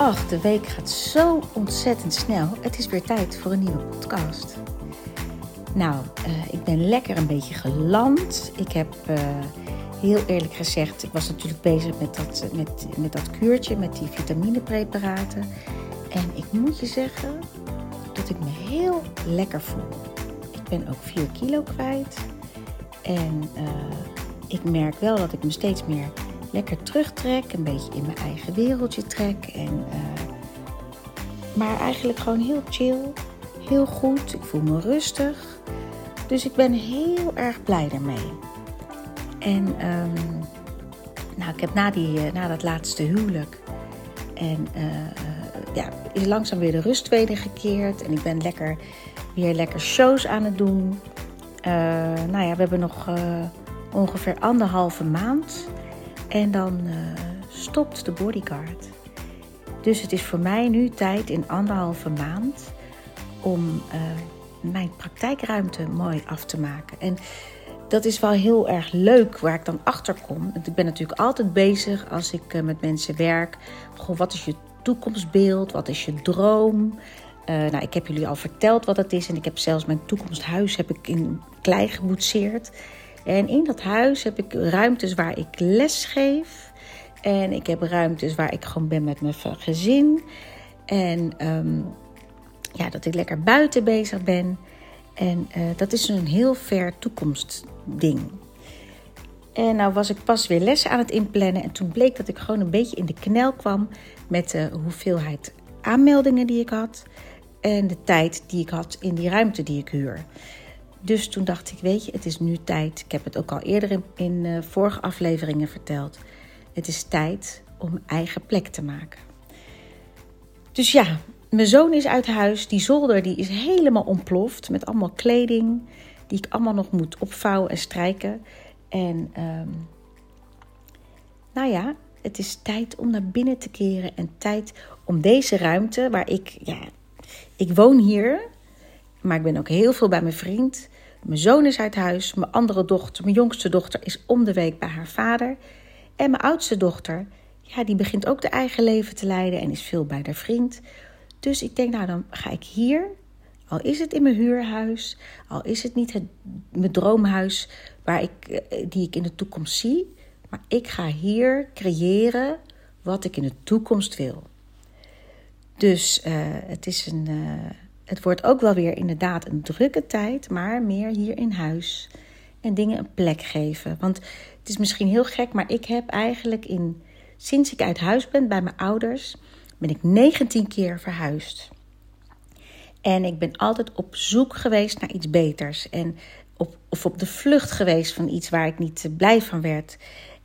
Ach, de week gaat zo ontzettend snel. Het is weer tijd voor een nieuwe podcast. Nou, uh, ik ben lekker een beetje geland. Ik heb uh, heel eerlijk gezegd, ik was natuurlijk bezig met dat, met, met dat kuurtje, met die vitaminepreparaten. En ik moet je zeggen dat ik me heel lekker voel. Ik ben ook 4 kilo kwijt. En uh, ik merk wel dat ik me steeds meer lekker terugtrek, een beetje in mijn eigen wereldje trek. En, uh, maar eigenlijk gewoon heel chill, heel goed. Ik voel me rustig. Dus ik ben heel erg blij daarmee. En um, nou, ik heb na, die, uh, na dat laatste huwelijk en uh, ja, is langzaam weer de rust wedergekeerd. En ik ben lekker, weer lekker shows aan het doen. nou ja, we hebben nog ongeveer anderhalve maand. En dan uh, stopt de bodyguard. Dus het is voor mij nu tijd in anderhalve maand om uh, mijn praktijkruimte mooi af te maken. En dat is wel heel erg leuk waar ik dan achter kom. Ik ben natuurlijk altijd bezig als ik uh, met mensen werk. Goh, wat is je toekomstbeeld? Wat is je droom? nou, ik heb jullie al verteld wat het is. En ik heb zelfs mijn toekomsthuis heb ik in klei geboetseerd. En in dat huis heb ik ruimtes waar ik les geef. En ik heb ruimtes waar ik gewoon ben met mijn gezin. En um, ja, dat ik lekker buiten bezig ben. En uh, dat is een heel ver toekomstding. En nou was ik pas weer lessen aan het inplannen. En toen bleek dat ik gewoon een beetje in de knel kwam met de hoeveelheid aanmeldingen die ik had. En de tijd die ik had in die ruimte die ik huur. Dus toen dacht ik, weet je, het is nu tijd. Ik heb het ook al eerder in, uh, vorige afleveringen verteld. Het is tijd om eigen plek te maken. Dus ja, mijn zoon is uit huis. Die zolder die is helemaal ontploft met allemaal kleding die ik allemaal nog moet opvouwen en strijken. En um, nou ja, het is tijd om naar binnen te keren en tijd om deze ruimte waar ik, ja, ik woon hier, maar ik ben ook heel veel bij mijn vriend. Mijn zoon is uit huis. Mijn andere dochter, mijn jongste dochter, is om de week bij haar vader. En mijn oudste dochter, ja, die begint ook de eigen leven te leiden en is veel bij haar vriend. Dus ik denk, nou dan ga ik hier, al is het in mijn huurhuis, al is het niet het, mijn droomhuis waar ik, eh, die ik in de toekomst zie, maar ik ga hier creëren wat ik in de toekomst wil. Dus uh, het is een. Uh, het wordt ook wel weer inderdaad een drukke tijd, maar meer hier in huis. En dingen een plek geven. Want het is misschien heel gek, maar ik heb eigenlijk in, sinds ik uit huis ben bij mijn ouders, ben ik 19 keer verhuisd. En ik ben altijd op zoek geweest naar iets beters. En op, of op de vlucht geweest van iets waar ik niet blij van werd.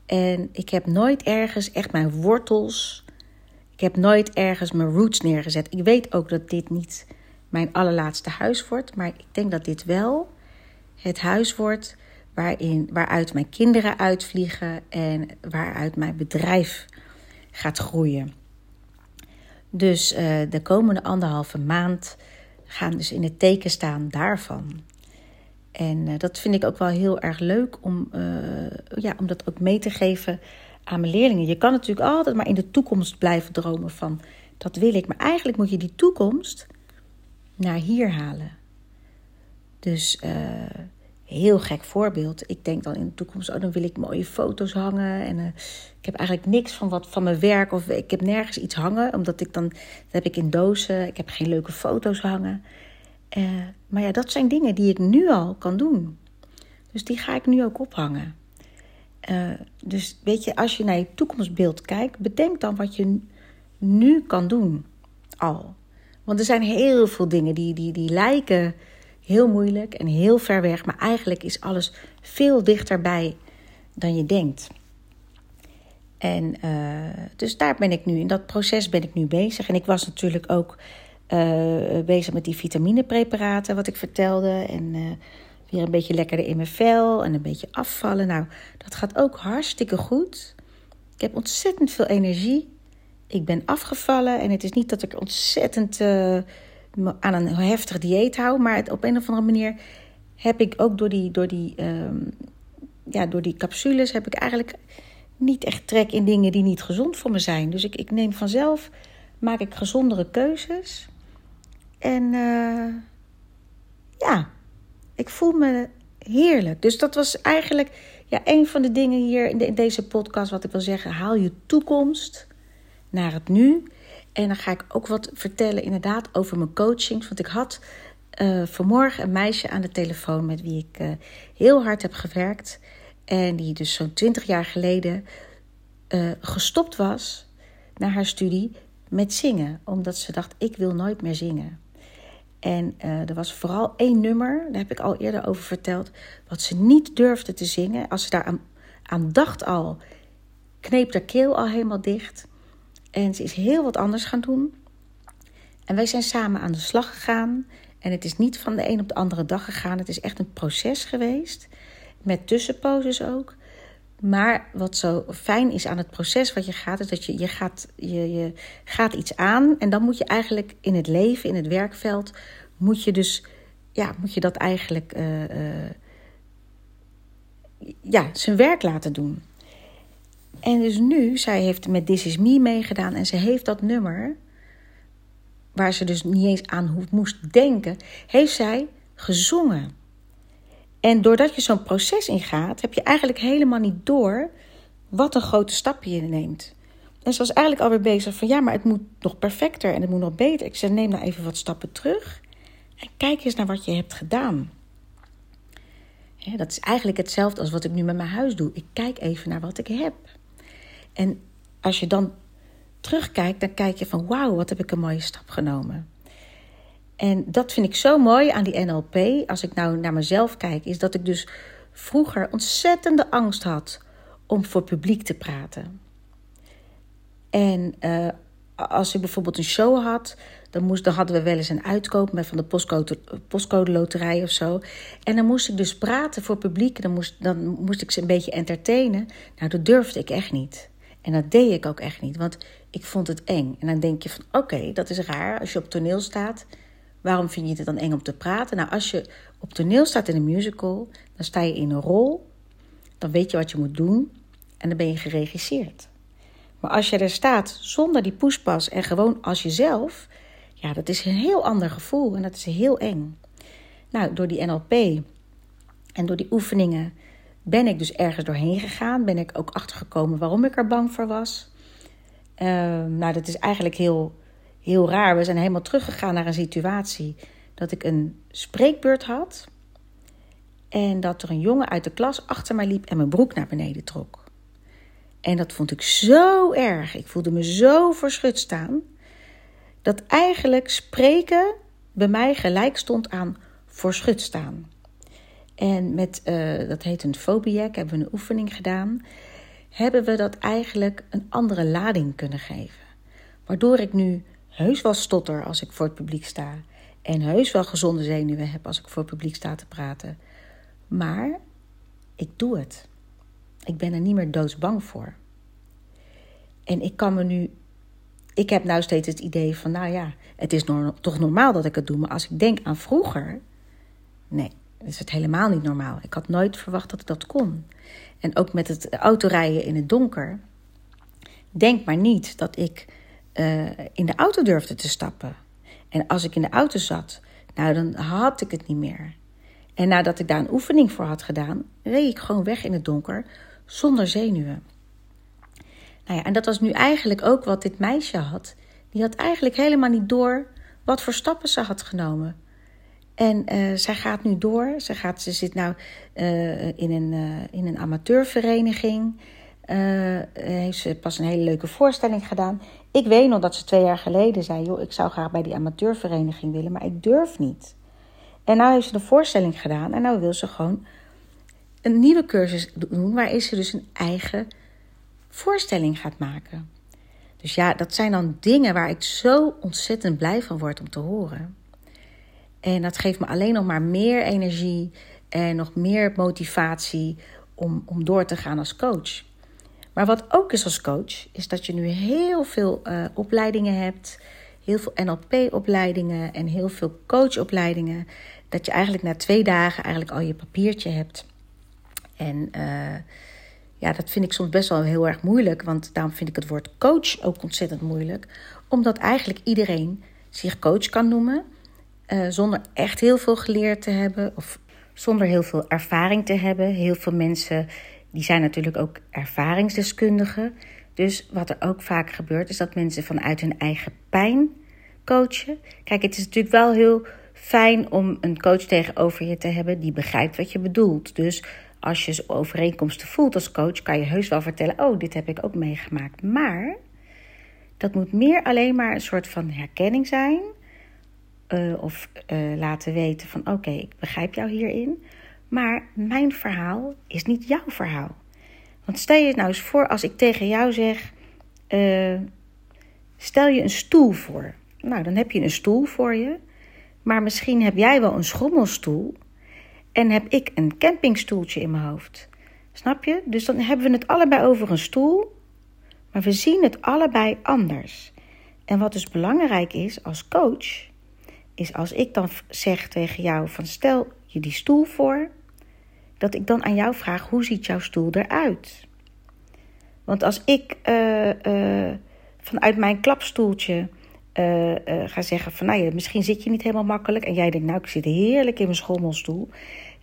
En ik heb nooit ergens echt mijn wortels. Ik heb nooit ergens mijn roots neergezet. Ik weet ook dat dit niet mijn allerlaatste huis wordt. Maar ik denk dat dit wel het huis wordt waarin, waaruit mijn kinderen uitvliegen en waaruit mijn bedrijf gaat groeien. Dus uh, de komende anderhalve maand gaan dus in het teken staan daarvan. En uh, dat vind ik ook wel heel erg leuk om, uh, ja, om dat ook mee te geven aan mijn leerlingen. Je kan natuurlijk altijd maar in de toekomst blijven dromen van dat wil ik. Maar eigenlijk moet je die toekomst naar hier halen. Dus uh, heel gek voorbeeld. Ik denk dan in de toekomst, oh, dan wil ik mooie foto's hangen. En uh, ik heb eigenlijk niks van, wat, van mijn werk of ik heb nergens iets hangen. Omdat ik dan, dat heb ik in dozen. Ik heb geen leuke foto's hangen. Uh, maar ja, dat zijn dingen die ik nu al kan doen. Dus die ga ik nu ook ophangen. dus weet je, als je naar je toekomstbeeld kijkt, bedenk dan wat je nu kan doen al. Want er zijn heel veel dingen die, die, die lijken heel moeilijk en heel ver weg, maar eigenlijk is alles veel dichterbij dan je denkt. En uh, dus daar ben ik nu, in dat proces ben ik nu bezig. En ik was natuurlijk ook uh, bezig met die vitaminepreparaten, wat ik vertelde. En uh, weer een beetje lekkerder in mijn vel en een beetje afvallen. Nou, dat gaat ook hartstikke goed. Ik heb ontzettend veel energie ik ben afgevallen. En het is niet dat ik ontzettend uh, aan een heftig dieet hou. Maar op een of andere manier heb ik ook door die, door, die, uh, ja, door die capsules... heb ik eigenlijk niet echt trek in dingen die niet gezond voor me zijn. Dus ik, ik neem vanzelf maak ik gezondere keuzes. En uh, ja, ik voel me heerlijk. Dus dat was eigenlijk ja, een van de dingen hier in deze podcast. Wat ik wil zeggen, haal je toekomst naar het nu. En dan ga ik ook wat vertellen inderdaad over mijn coaching. Want ik had uh, vanmorgen een meisje aan de telefoon met wie ik uh, heel hard heb gewerkt. En die dus zo'n twintig jaar geleden uh, gestopt was na haar studie met zingen. Omdat ze dacht, ik wil nooit meer zingen. En er was vooral één nummer, daar heb ik al eerder over verteld, wat ze niet durfde te zingen. Als ze daar aan, aan dacht al, kneep haar keel al helemaal dicht. En ze is heel wat anders gaan doen. En wij zijn samen aan de slag gegaan. En het is niet van de een op de andere dag gegaan. Het is echt een proces geweest. Met tussenposes ook. Maar wat zo fijn is aan het proces wat je gaat, is dat je, je, gaat, je, je gaat iets aan. En dan moet je eigenlijk in het leven, in het werkveld, moet je dus, ja, moet je dat eigenlijk, uh, uh, ja, zijn werk laten doen. En dus nu, zij heeft met This Is Me meegedaan en ze heeft dat nummer, waar ze dus niet eens aan moest denken, heeft zij gezongen. En doordat je zo'n proces ingaat, heb je eigenlijk helemaal niet door wat een grote stap je neemt. En ze was eigenlijk alweer bezig van ja, maar het moet nog perfecter en het moet nog beter. Ik zei neem nou even wat stappen terug en kijk eens naar wat je hebt gedaan. dat is eigenlijk hetzelfde als wat ik nu met mijn huis doe. Ik kijk even naar wat ik heb. En als je dan terugkijkt, dan kijk je van wauw, wat heb ik een mooie stap genomen. En dat vind ik zo mooi aan die NLP, als ik nou naar mezelf kijk, is dat ik dus vroeger ontzettende angst had om voor publiek te praten. En uh, als ik bijvoorbeeld een show had, dan, hadden we wel eens een uitkoop met van de postcode, postcode loterij of zo. En dan moest ik dus praten voor publiek. Dan moest, dan moest ik ze een beetje entertainen. Nou, dat durfde ik echt niet. En dat deed ik ook echt niet, want ik vond het eng. En dan denk je van, oké, dat is raar. Als je op toneel staat, waarom vind je het dan eng om te praten? Nou, als je op toneel staat in een musical, dan sta je in een rol. Dan weet je wat je moet doen en dan ben je geregisseerd. Maar als je er staat zonder die poespas en gewoon als jezelf, ja, dat is een heel ander gevoel en dat is heel eng. Nou, door die NLP en door die oefeningen ben ik dus ergens doorheen gegaan. Ben ik ook achtergekomen waarom ik er bang voor was. Uh, nou, dat is eigenlijk heel, heel raar. We zijn helemaal teruggegaan naar een situatie dat ik een spreekbeurt had. En dat er een jongen uit de klas achter mij liep en mijn broek naar beneden trok. En dat vond ik zo erg. Ik voelde me zo verschut staan. Dat eigenlijk spreken bij mij gelijk stond aan verschut staan. En met, uh, dat heet een fobiac, hebben we een oefening gedaan. Hebben we dat eigenlijk een andere lading kunnen geven. Waardoor ik nu heus wel stotter als ik voor het publiek sta. En heus wel gezonde zenuwen heb als ik voor het publiek sta te praten. Maar ik doe het. Ik ben er niet meer doodsbang voor. En ik kan me nu. Ik heb nou steeds het idee van, nou ja, het is toch normaal dat ik het doe. Maar als ik denk aan vroeger, nee, is het helemaal niet normaal. Ik had nooit verwacht dat ik dat kon. En ook met het autorijden in het donker. Denk maar niet dat ik uh, in de auto durfde te stappen. En als ik in de auto zat, nou dan had ik het niet meer. En nadat ik daar een oefening voor had gedaan, reed ik gewoon weg in het donker zonder zenuwen. Nou ja, en dat was nu eigenlijk ook wat dit meisje had. Die had eigenlijk helemaal niet door wat voor stappen ze had genomen. En uh, zij gaat nu door. Ze, gaat, ze zit nou uh, in, een, uh, in een amateurvereniging. heeft ze pas een hele leuke voorstelling gedaan. Ik weet nog dat ze twee jaar geleden zei: joh, ik zou graag bij die amateurvereniging willen, maar ik durf niet. En nu heeft ze een voorstelling gedaan en nu wil ze gewoon een nieuwe cursus doen, waarin ze dus een eigen voorstelling gaat maken. Dus ja, dat zijn dan dingen waar ik zo ontzettend blij van word om te horen. En dat geeft me alleen nog maar meer energie en nog meer motivatie om, om door te gaan als coach. Maar wat ook is als coach, is dat je nu heel veel uh, opleidingen hebt. Heel veel NLP-opleidingen en heel veel coachopleidingen. Dat je eigenlijk na twee dagen eigenlijk al je papiertje hebt. En uh, ja, dat vind ik soms best wel heel erg moeilijk. Want daarom vind ik het woord coach ook ontzettend moeilijk. Omdat eigenlijk iedereen zich coach kan noemen. Uh, zonder echt heel veel geleerd te hebben. Of zonder heel veel ervaring te hebben. Heel veel mensen die zijn natuurlijk ook ervaringsdeskundigen. Dus wat er ook vaak gebeurt, is dat mensen vanuit hun eigen pijn coachen. Kijk, het is natuurlijk wel heel fijn om een coach tegenover je te hebben die begrijpt wat je bedoelt. Dus als je overeenkomsten voelt als coach, kan je heus wel vertellen: Oh, dit heb ik ook meegemaakt. Maar dat moet meer alleen maar een soort van herkenning zijn. Uh, of uh, laten weten van oké, ik begrijp jou hierin. Maar mijn verhaal is niet jouw verhaal. Want stel je nou eens voor als ik tegen jou zeg: uh, stel je een stoel voor. Nou, dan heb je een stoel voor je. Maar misschien heb jij wel een schommelstoel en heb ik een campingstoeltje in mijn hoofd. Snap je? Dus dan hebben we het allebei over een stoel, maar we zien het allebei anders. En wat dus belangrijk is als coach, is als ik dan zeg tegen jou van stel je die stoel voor, dat ik dan aan jou vraag hoe ziet jouw stoel eruit? Want als ik uh, uh, vanuit mijn klapstoeltje uh, ga zeggen van nou ja, misschien zit je niet helemaal makkelijk en jij denkt nou ik zit heerlijk in mijn schommelstoel,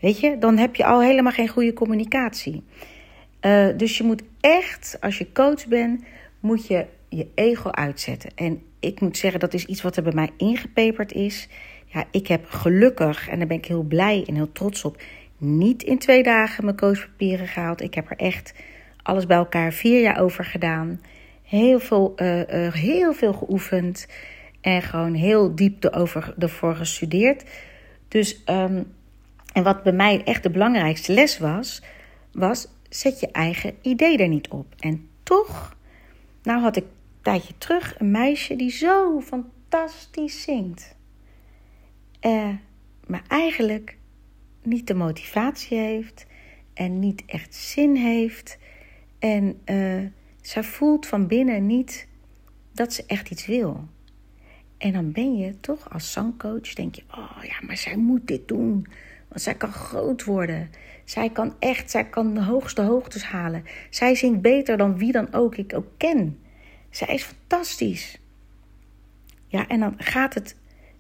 weet je, dan heb je al helemaal geen goede communicatie. Dus je moet echt, als je coach bent, moet je je ego uitzetten. En ik moet zeggen, dat is iets wat er bij mij ingepeperd is. Ja, ik heb gelukkig, en daar ben ik heel blij en heel trots op, niet in twee dagen mijn coachpapieren gehaald. Ik heb er echt alles bij elkaar vier jaar over gedaan heel veel, uh, uh, heel veel geoefend en gewoon heel diep erover, ervoor gestudeerd. Dus, um, en wat bij mij echt de belangrijkste les was, was zet je eigen idee er niet op. En toch, nou had ik tijdje terug een meisje die zo fantastisch zingt. Uh, maar eigenlijk niet de motivatie heeft en niet echt zin heeft. En uh, zij voelt van binnen niet dat ze echt iets wil. En dan ben je toch als zangcoach, denk je, oh ja, maar zij moet dit doen. Want zij kan groot worden. Zij kan echt, zij kan de hoogste hoogtes halen. Zij zingt beter dan wie dan ook ik ook ken. Zij is fantastisch. Ja, en dan gaat het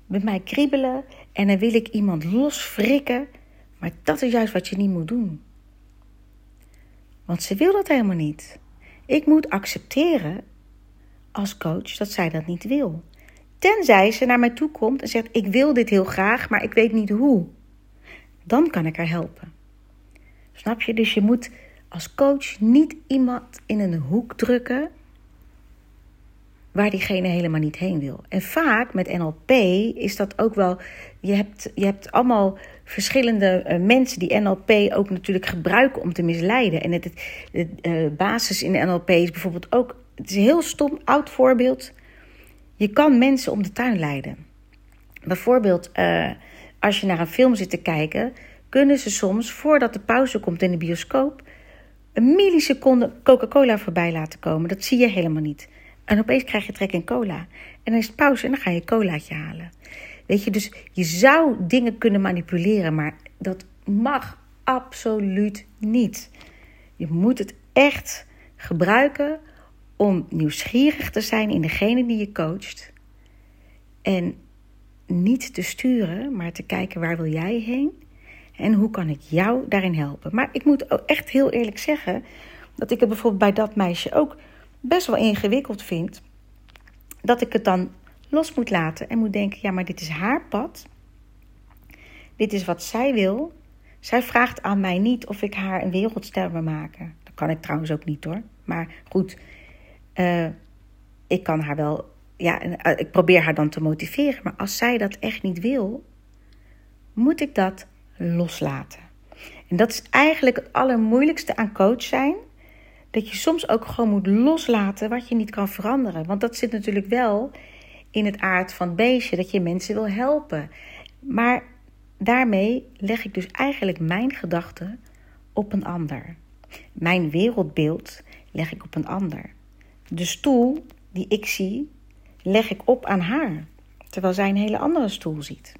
bij mij kriebelen en dan wil ik iemand losfrikken. Maar dat is juist wat je niet moet doen. Want ze wil dat helemaal niet. Ik moet accepteren als coach dat zij dat niet wil. Tenzij ze naar mij toe komt en zegt: Ik wil dit heel graag, maar ik weet niet hoe. Dan kan ik haar helpen. Snap je? Dus je moet als coach niet iemand in een hoek drukken waar diegene helemaal niet heen wil. En vaak met NLP is dat ook wel. Je hebt, je hebt allemaal verschillende uh, mensen die NLP ook natuurlijk gebruiken om te misleiden. En het, het, de uh, basis in de NLP is bijvoorbeeld ook. Het is een heel stom oud voorbeeld. Je kan mensen om de tuin leiden. Bijvoorbeeld, uh, als je naar een film zit te kijken, kunnen ze soms, voordat de pauze komt in de bioscoop, een milliseconde Coca-Cola voorbij laten komen. Dat zie je helemaal niet. En opeens krijg je trek in cola. En dan is het pauze en dan ga je colaatje halen. Weet je, dus je zou dingen kunnen manipuleren, maar dat mag absoluut niet. Je moet het echt gebruiken om nieuwsgierig te zijn in degene die je coacht. En niet te sturen, maar te kijken waar wil jij heen en hoe kan ik jou daarin helpen. Maar ik moet ook echt heel eerlijk zeggen dat ik het bijvoorbeeld bij dat meisje ook best wel ingewikkeld vind. Dat ik het dan los moet laten en moet denken: ja, maar dit is haar pad. Dit is wat zij wil. Zij vraagt aan mij niet of ik haar een wereldster wil maken. Dat kan ik trouwens ook niet hoor. Maar goed, uh, ik kan haar wel. Ja, eh, ik probeer haar dan te motiveren. Maar als zij dat echt niet wil, moet ik dat loslaten. En dat is eigenlijk het allermoeilijkste aan coach zijn dat je soms ook gewoon moet loslaten wat je niet kan veranderen. Want dat zit natuurlijk wel in het aard van het beestje, dat je mensen wil helpen. Maar daarmee leg ik dus eigenlijk mijn gedachten op een ander. Mijn wereldbeeld leg ik op een ander. De stoel die ik zie, leg ik op aan haar, terwijl zij een hele andere stoel ziet.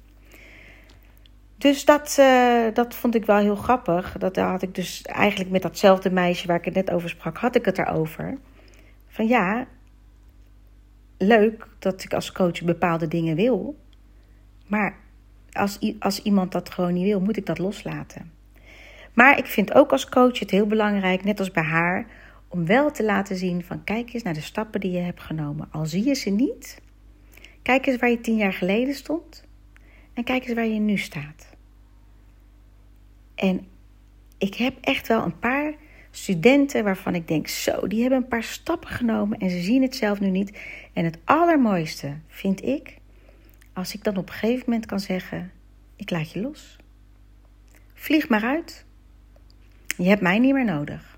Dus dat, uh, dat vond ik wel heel grappig. Dat had ik dus eigenlijk met datzelfde meisje waar ik het net over sprak, had ik het erover. Van ja, leuk dat ik als coach bepaalde dingen wil. Maar als, als iemand dat gewoon niet wil, moet ik dat loslaten. Maar ik vind ook als coach het heel belangrijk, net als bij haar, om wel te laten zien van kijk eens naar de stappen die je hebt genomen. Al zie je ze niet, kijk eens waar je tien jaar geleden stond en kijk eens waar je nu staat. En ik heb echt wel een paar studenten waarvan ik denk, zo, die hebben een paar stappen genomen en ze zien het zelf nu niet. En het allermooiste vind ik, als ik dan op een gegeven moment kan zeggen, ik laat je los. Vlieg maar uit. Je hebt mij niet meer nodig.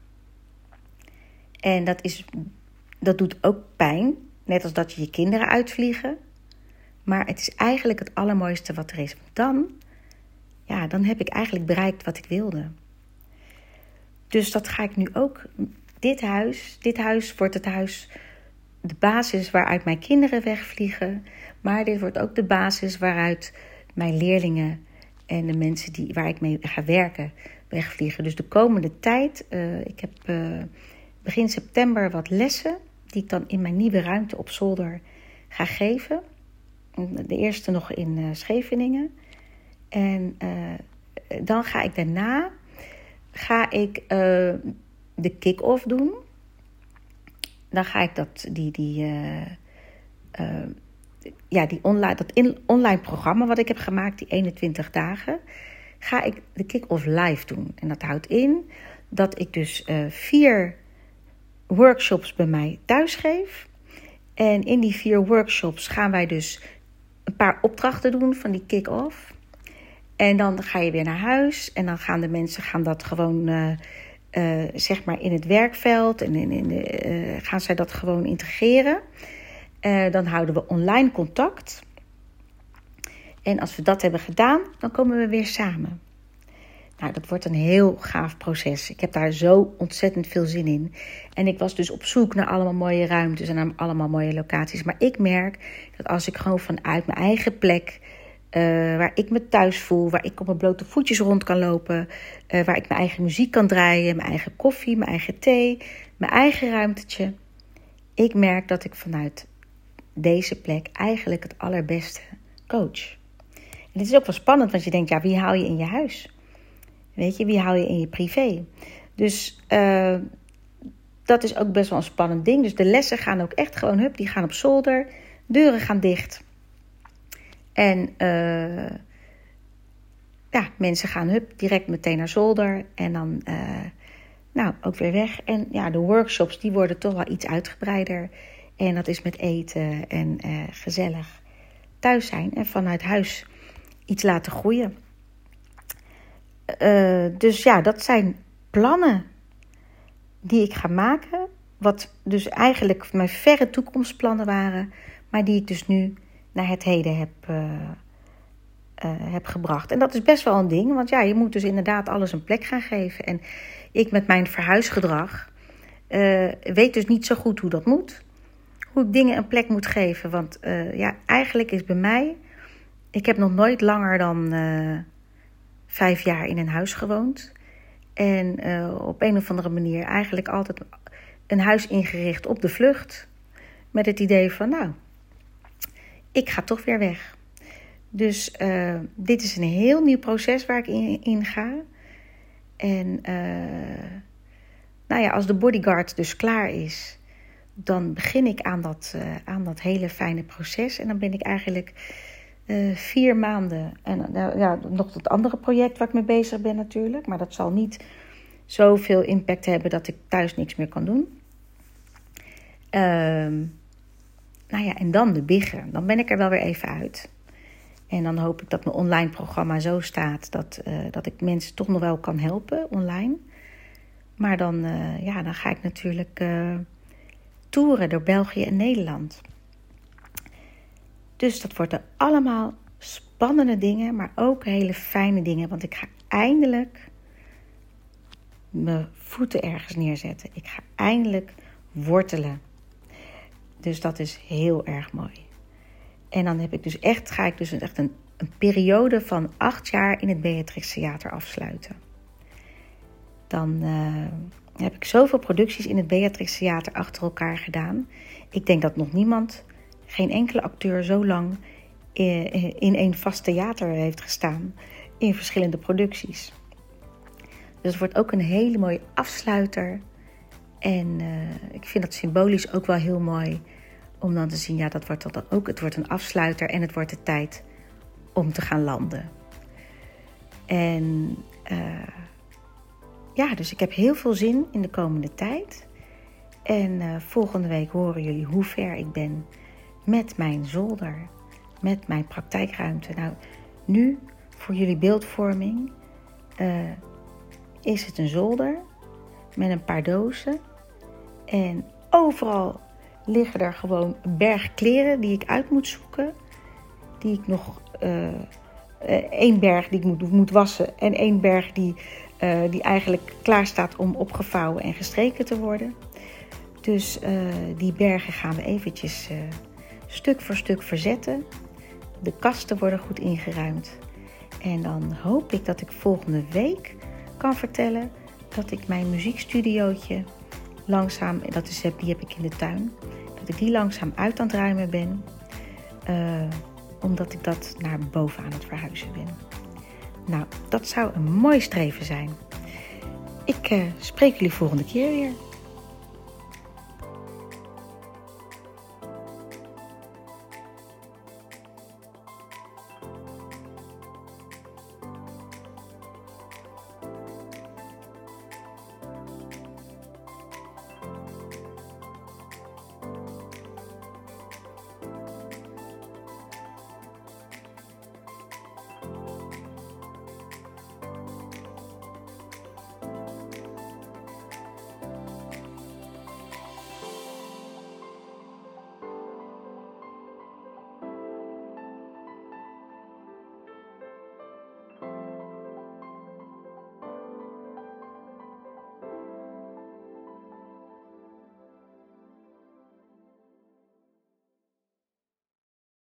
En dat, is, dat doet ook pijn, net als dat je je kinderen uitvliegen. Maar het is eigenlijk het allermooiste wat er is. Dan, ja, dan heb ik eigenlijk bereikt wat ik wilde. Dus dat ga ik nu ook. Dit huis, dit huis wordt het huis, de basis waaruit mijn kinderen wegvliegen. Maar dit wordt ook de basis waaruit mijn leerlingen en de mensen die, waar ik mee ga werken wegvliegen. Dus de komende tijd, uh, ik heb uh, begin september wat lessen die ik dan in mijn nieuwe ruimte op zolder ga geven. De eerste nog in uh, Scheveningen. En dan ga ik daarna ga ik de kick-off doen. Dan ga ik dat, die, die, ja, die online, dat in, online programma wat ik heb gemaakt, die 21 dagen, ga ik de kick-off live doen. En dat houdt in dat ik dus vier workshops bij mij thuis geef. En in die vier workshops gaan wij dus een paar opdrachten doen van die kick-off. En dan ga je weer naar huis en dan gaan de mensen gaan dat gewoon uh, uh, zeg maar in het werkveld en in, in de, gaan zij dat gewoon integreren. Dan houden we online contact. En als we dat hebben gedaan, dan komen we weer samen. Nou, dat wordt een heel gaaf proces. Ik heb daar zo ontzettend veel zin in. En ik was dus op zoek naar allemaal mooie ruimtes en naar allemaal mooie locaties. Maar ik merk dat als ik gewoon vanuit mijn eigen plek, uh, waar ik me thuis voel, waar ik op mijn blote voetjes rond kan lopen, uh, waar ik mijn eigen muziek kan draaien, mijn eigen koffie, mijn eigen thee, mijn eigen ruimtetje. Ik merk dat ik vanuit deze plek eigenlijk het allerbeste coach. En het is ook wel spannend, want je denkt, ja, wie haal je in je huis? Weet je, wie haal je in je privé? Dus uh, dat is ook best wel een spannend ding. Dus de lessen gaan ook echt gewoon, hup, die gaan op zolder. Deuren gaan dicht. En uh, ja, mensen gaan hup, direct meteen naar zolder. En dan, uh, nou, ook weer weg. En ja, de workshops, die worden toch wel iets uitgebreider. En dat is met eten en uh, gezellig thuis zijn en vanuit huis iets laten groeien. Dus ja, dat zijn plannen die ik ga maken. Wat dus eigenlijk mijn verre toekomstplannen waren, maar die ik dus nu naar het heden heb, uh, uh, heb gebracht. En dat is best wel een ding, want ja, je moet dus inderdaad alles een plek gaan geven. En ik met mijn verhuisgedrag weet dus niet zo goed hoe dat moet hoe ik dingen een plek moet geven. Want ja, eigenlijk is bij mij. Ik heb nog nooit langer dan vijf jaar in een huis gewoond. En op een of andere manier eigenlijk altijd een huis ingericht op de vlucht. Met het idee van, nou, ik ga toch weer weg. Dus dit is een heel nieuw proces waar ik in, ga. En nou ja, als de bodyguard dus klaar is dan begin ik aan dat, uh, aan dat hele fijne proces. En dan ben ik eigenlijk vier maanden. En uh, ja, nog dat andere project waar ik mee bezig ben natuurlijk. Maar dat zal niet zoveel impact hebben dat ik thuis niks meer kan doen. Ehm, nou ja, en dan de bigger. Dan ben ik er wel weer even uit. En dan hoop ik dat mijn online programma zo staat dat, dat ik mensen toch nog wel kan helpen online. Maar dan, ja, dan ga ik natuurlijk toeren door België en Nederland. Dus dat worden allemaal spannende dingen, maar ook hele fijne dingen. Want ik ga eindelijk mijn voeten ergens neerzetten. Ik ga eindelijk wortelen. Dus dat is heel erg mooi. En dan heb ik dus echt, ga ik dus echt een een periode van acht jaar in het Beatrix Theater afsluiten. Dan uh, heb ik zoveel producties in het Beatrix Theater achter elkaar gedaan. Ik denk dat nog niemand, geen enkele acteur zo lang in een vast theater heeft gestaan in verschillende producties. Dus het wordt ook een hele mooie afsluiter. En ik vind dat symbolisch ook wel heel mooi om dan te zien, ja, dat wordt dan ook, het wordt een afsluiter en het wordt de tijd om te gaan landen. En uh, ja, dus ik heb heel veel zin in de komende tijd. En uh, volgende week horen jullie hoe ver ik ben met mijn zolder, met mijn praktijkruimte. Nou, nu voor jullie beeldvorming uh, is het een zolder met een paar dozen. En overal liggen er gewoon een berg kleren die ik uit moet zoeken. Die ik nog. Uh, één berg die ik moet, moet wassen en één berg die, uh, die eigenlijk klaar staat om opgevouwen en gestreken te worden. Dus die bergen gaan we eventjes stuk voor stuk verzetten. De kasten worden goed ingeruimd. En dan hoop ik dat ik volgende week kan vertellen dat ik mijn muziekstudiootje langzaam, dat is, die heb ik in de tuin, dat ik die langzaam uit aan het ruimen ben. Uh, omdat ik dat naar boven aan het verhuizen ben. Nou, dat zou een mooi streven zijn. Ik uh, spreek jullie volgende keer weer.